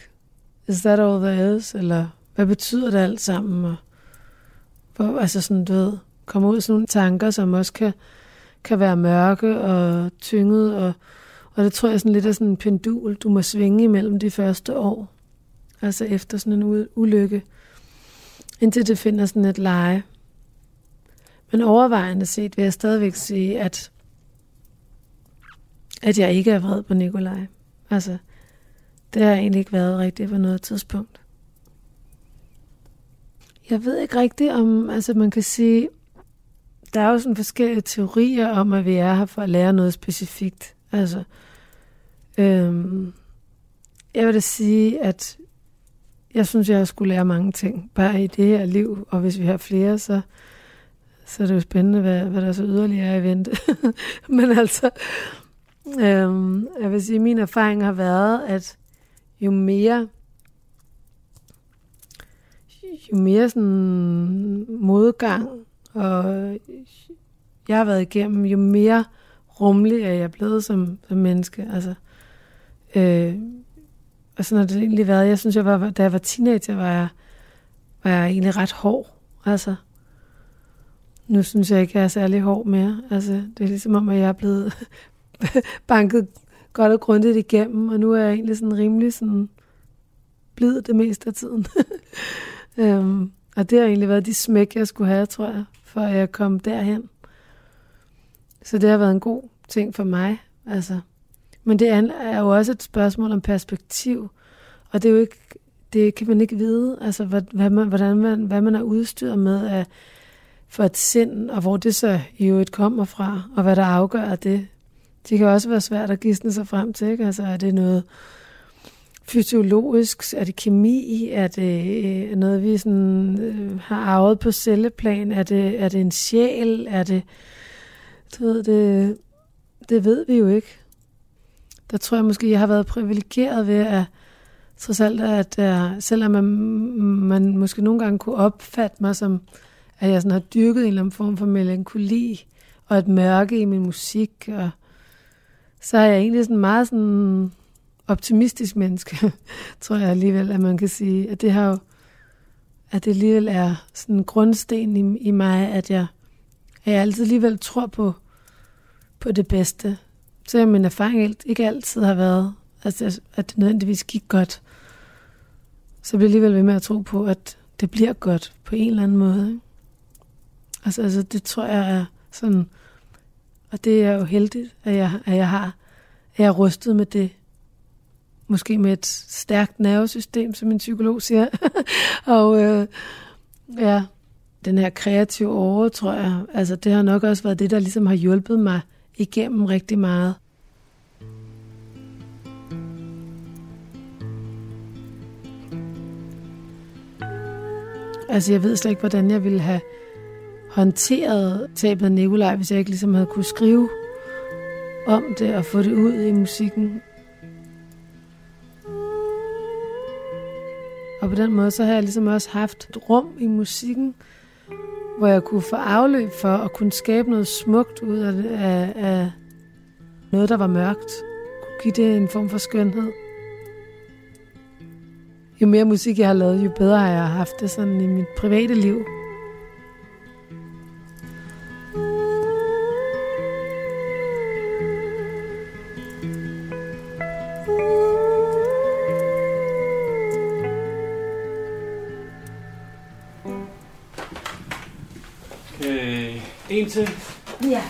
Is that all there is? Eller hvad betyder det alt sammen? Og, hvor, altså sådan, du ved, komme ud i sådan nogle tanker, som også kan, kan være mørke og tynget og og det tror jeg sådan lidt er sådan en pendul, du må svinge imellem de første år. Altså efter sådan en ulykke. Indtil det finder sådan et leje. Men overvejende set vil jeg stadigvæk sige, at, at jeg ikke er vred på Nikolaj. Altså, det har jeg egentlig ikke været rigtigt på noget tidspunkt. Jeg ved ikke rigtigt om, altså man kan sige, der er jo sådan forskellige teorier om, at vi er her for at lære noget specifikt. Altså, øhm, jeg vil da sige, at jeg synes, jeg skulle lære mange ting, bare i det her liv, og hvis vi har flere, så, så er det jo spændende, hvad, hvad der så yderligere er i vente. Men altså, øhm, jeg vil sige, at min erfaring har været, at jo mere jo mere sådan modgang, og jeg har været igennem, jo mere rummelig er jeg blevet som, som menneske. Altså, øh, og sådan har det egentlig været. Jeg synes, jeg var, da jeg var teenager, var jeg, var jeg egentlig ret hård. Altså, nu synes jeg ikke, jeg er særlig hård mere. Altså, det er ligesom om, at jeg er blevet banket godt og grundigt igennem, og nu er jeg egentlig sådan rimelig sådan blid det meste af tiden. øhm, og det har egentlig været de smæk, jeg skulle have, tror jeg, for at jeg kom derhen. Så det har været en god ting for mig. Altså. Men det er jo også et spørgsmål om perspektiv. Og det er jo ikke, det kan man ikke vide, altså hvad, hvad man, hvordan man, hvad man er udstyret med af, for et sind, og hvor det så i øvrigt kommer fra, og hvad der afgør det. Det kan også være svært at gisne sig frem til, ikke? Altså er det noget fysiologisk, er det kemi, er det øh, noget, vi sådan, øh, har arvet på celleplan, er det, er det en sjæl, er det du ved, det, det ved vi jo ikke. Der tror jeg måske, jeg har været privilegeret ved at trods alt, at uh, selvom man, man måske nogle gange kunne opfatte mig som, at jeg sådan har dyrket en eller anden form for melankoli og et mørke i min musik, og så er jeg egentlig sådan meget sådan optimistisk menneske, tror jeg alligevel, at man kan sige, at det har jo, at det alligevel er sådan en grundsten i, i mig, at jeg, at jeg altid alligevel tror på, på det bedste. Så min erfaring ikke altid har været, altså, at det nødvendigvis gik godt. Så bliver jeg alligevel ved med at tro på, at det bliver godt på en eller anden måde. Ikke? Altså, altså, det tror jeg er sådan, og det er jo heldigt, at jeg, at jeg har, at jeg er rustet med det. Måske med et stærkt nervesystem, som en psykolog siger. og øh, ja, den her kreative åre, tror jeg, altså det har nok også været det, der ligesom har hjulpet mig igennem rigtig meget. Altså, jeg ved slet ikke, hvordan jeg ville have håndteret tabet af Nikolaj, hvis jeg ikke ligesom havde kunne skrive om det og få det ud i musikken. Og på den måde, så har jeg ligesom også haft et rum i musikken, hvor jeg kunne få afløb for at kunne skabe noget smukt ud af, af, af noget, der var mørkt. Kunne give det en form for skønhed. Jo mere musik jeg har lavet, jo bedre har jeg haft det sådan i mit private liv. Til. Ja.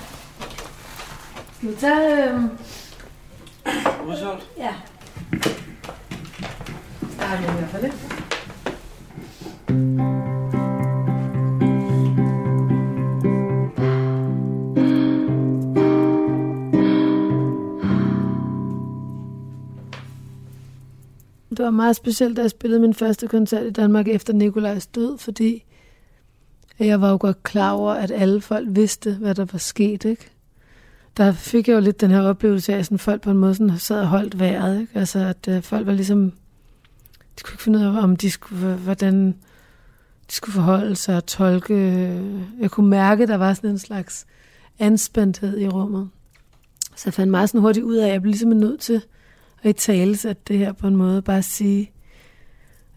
Skal vi tage... Øh... Udsolgt. Ja. Starter vi i hvert fald ikke. Det var meget specielt, da jeg spillede min første koncert i Danmark efter Nikolajs død, fordi jeg var jo godt klar over, at alle folk vidste, hvad der var sket, ikke? Der fik jeg jo lidt den her oplevelse af, at sådan folk på en måde sådan sad og holdt vejret, ikke? Altså, at øh, folk var ligesom... De kunne ikke finde ud af, om de skulle, hvordan de skulle forholde sig og tolke. Øh, jeg kunne mærke, at der var sådan en slags anspændthed i rummet. Så jeg fandt meget sådan hurtigt ud af, at jeg blev ligesom nødt til at i tale at det her på en måde. Bare sige,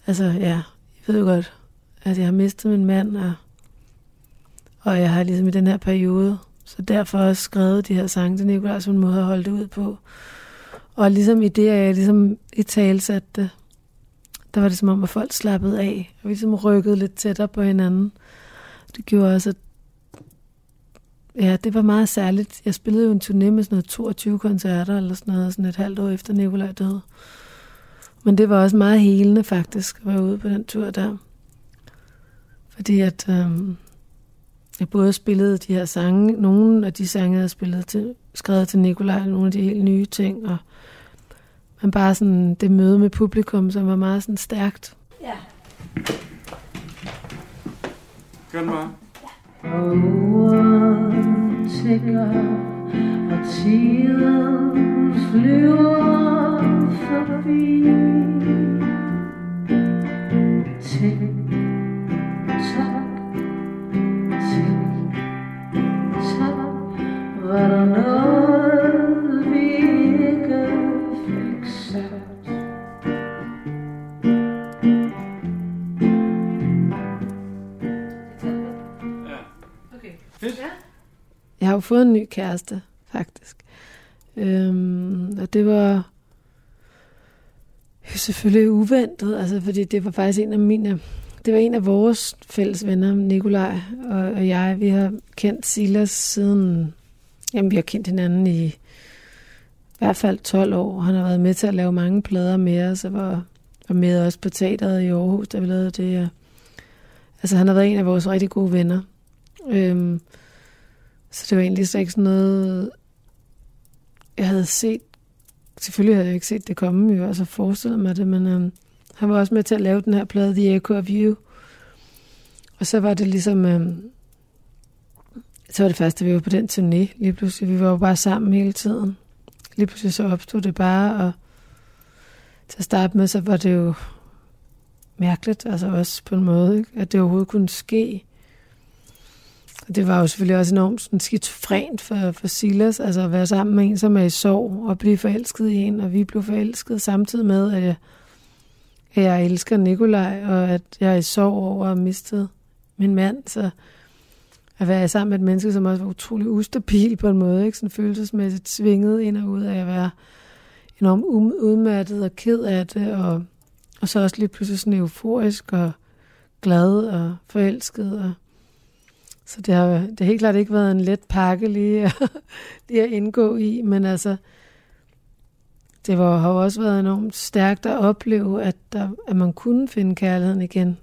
altså ja, jeg ved jo godt, at jeg har mistet min mand, og, og jeg har ligesom i den her periode, så derfor også skrevet de her sange til Nicolaj som en måde at holde det ud på. Og ligesom i det, at jeg ligesom i tale det, der var det som om, at folk slappede af, og vi ligesom rykkede lidt tættere på hinanden. Det gjorde også, at Ja, det var meget særligt. Jeg spillede jo en turné med sådan noget 22 koncerter eller sådan noget, sådan et halvt år efter Nikolaj døde. Men det var også meget helende faktisk, at være ude på den tur der. Fordi at øhm, jeg både spillede de her sange, nogle af de sange, jeg havde spillet til, skrevet til Nikolaj, nogle af de helt nye ting, og men bare sådan det møde med publikum, som var meget sådan stærkt. Ja. Gør den bare. Tigger, og tiden flyver forbi. Tik, har jo fået en ny kæreste, faktisk. Øhm, og det var jo selvfølgelig uventet, altså, fordi det var faktisk en af mine... Det var en af vores fælles venner, Nikolaj og, og jeg. Vi har kendt Silas siden... Jamen, vi har kendt hinanden i i hvert fald 12 år. Han har været med til at lave mange plader med os, og var, var med også på teateret i Aarhus, da vi lavede det. Og, altså, han har været en af vores rigtig gode venner. Øhm, så det var egentlig slet ikke sådan noget, jeg havde set. Selvfølgelig havde jeg ikke set det komme, jo, altså forestillet mig det, men øhm, han var også med til at lave den her plade, The Echo of You. Og så var det ligesom, øhm, så var det første, vi var på den turné. Lige pludselig, vi var jo bare sammen hele tiden. Lige pludselig så opstod det bare, og til at starte med, så var det jo mærkeligt, altså også på en måde, ikke? at det overhovedet kunne ske. Og det var jo selvfølgelig også enormt sådan skizofrent for, for Silas, altså at være sammen med en, som er i sorg, og blive forelsket i en, og vi blev forelsket samtidig med, at jeg, at jeg elsker Nikolaj, og at jeg er i sorg over at have mistet min mand, så at være sammen med et menneske, som også var utrolig ustabil på en måde, ikke? sådan følelsesmæssigt svinget ind og ud af at være enormt um, udmattet og ked af det, og, og så også lige pludselig sådan euforisk og glad og forelsket, og så det har, det har helt klart ikke været en let pakke lige, at- lige at indgå i, men altså, det var, har jo også været enormt stærkt at opleve, at, der, at man kunne finde kærligheden igen,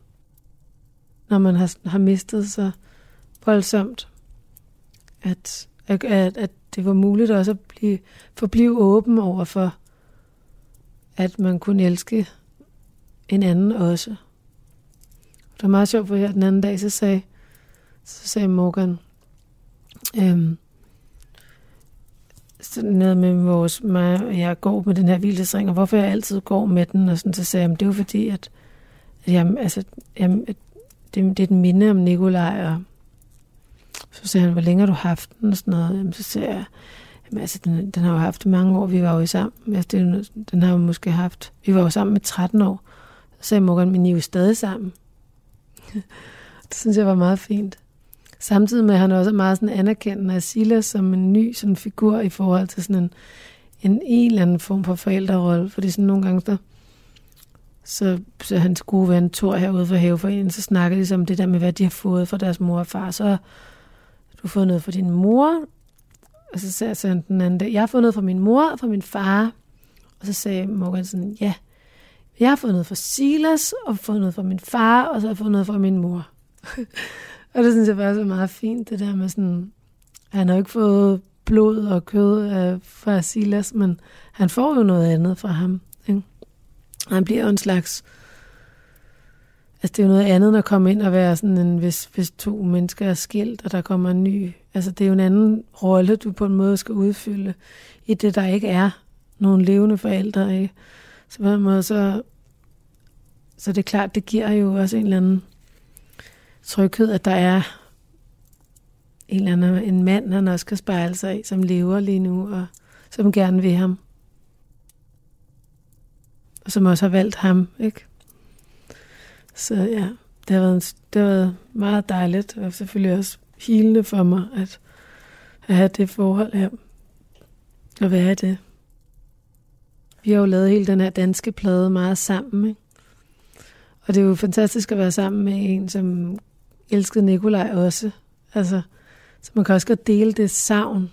når man har, har mistet så voldsomt. At, at, at, at det var muligt også at blive, forblive åben over for, at man kunne elske en anden også. Det var meget sjovt, for her den anden dag, så sagde, så sagde Morgan, øhm, sådan noget med vores, mig, jeg går med den her hvilesring, og hvorfor jeg altid går med den, og sådan, så sagde jeg, det er jo fordi, at, at jeg, altså, jeg, at det, det er et minde om Nikolaj, og så sagde han, hvor længe har du haft den, og sådan noget, Jamen, så sagde jeg, Jamen, altså, den, den har jo haft mange år, vi var jo sammen, altså, det, den har jo måske haft, vi var jo sammen med 13 år, så sagde Morgan, men I er jo stadig sammen. det synes jeg var meget fint. Samtidig med, at han også er meget sådan anerkendende af Silas som en ny sådan figur i forhold til sådan en, en, en eller anden form for forældrerolle. Fordi sådan nogle gange, der, så, så hans gode ven Thor herude for haveforeningen, så snakker de ligesom om det der med, hvad de har fået fra deres mor og far. Så har du fået noget fra din mor, og så sagde så den anden dag, jeg har fået noget fra min mor og fra min far. Og så sagde Morgan sådan, ja, jeg har fået noget fra Silas, og fået noget fra min far, og så har jeg fået noget fra min mor og det synes jeg faktisk er meget fint, det der med sådan, han har ikke fået blod og kød øh, fra Silas, men han får jo noget andet fra ham. Ikke? Og han bliver jo en slags... Altså, det er jo noget andet, end at komme ind og være sådan en, hvis, hvis to mennesker er skilt, og der kommer en ny... Altså, det er jo en anden rolle, du på en måde skal udfylde i det, der ikke er nogen levende forældre. Ikke? Så på en måde, så, så det er klart, det giver jo også en eller anden tryghed, at der er en eller anden en mand, han også kan spejle sig i, som lever lige nu, og som gerne vil ham. Og som også har valgt ham, ikke? Så ja, det har været, en, det har været meget dejligt, og selvfølgelig også hilende for mig, at, at have det forhold her. Og være i det. Vi har jo lavet hele den her danske plade meget sammen, ikke? Og det er jo fantastisk at være sammen med en, som elskede Nikolaj også. Altså, så man kan også godt dele det savn.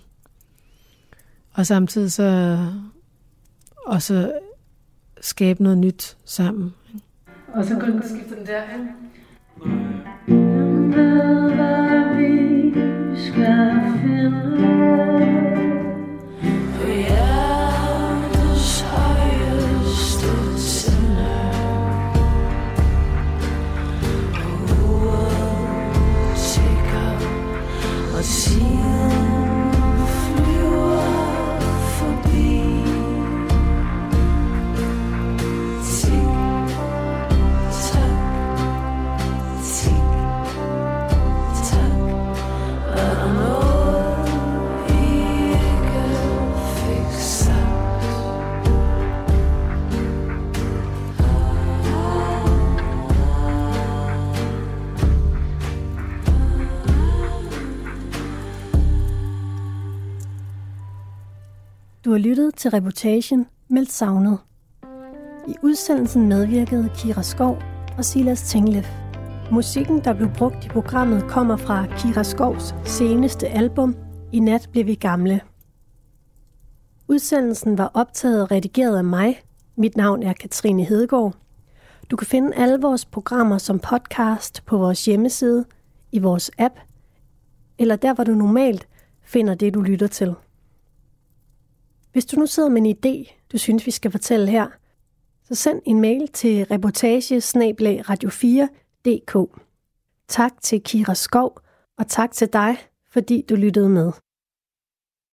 Og samtidig så også skabe noget nyt sammen. Og så går den skifter den der, ikke? Den har lyttet til reportagen Meldt Savnet. I udsendelsen medvirkede Kira Skov og Silas Tinglef. Musikken, der blev brugt i programmet, kommer fra Kira Skovs seneste album I nat blev vi gamle. Udsendelsen var optaget og redigeret af mig. Mit navn er Katrine Hedegaard. Du kan finde alle vores programmer som podcast på vores hjemmeside, i vores app, eller der, hvor du normalt finder det, du lytter til. Hvis du nu sidder med en idé, du synes, vi skal fortælle her, så send en mail til reportage radio 4dk Tak til Kira Skov, og tak til dig, fordi du lyttede med.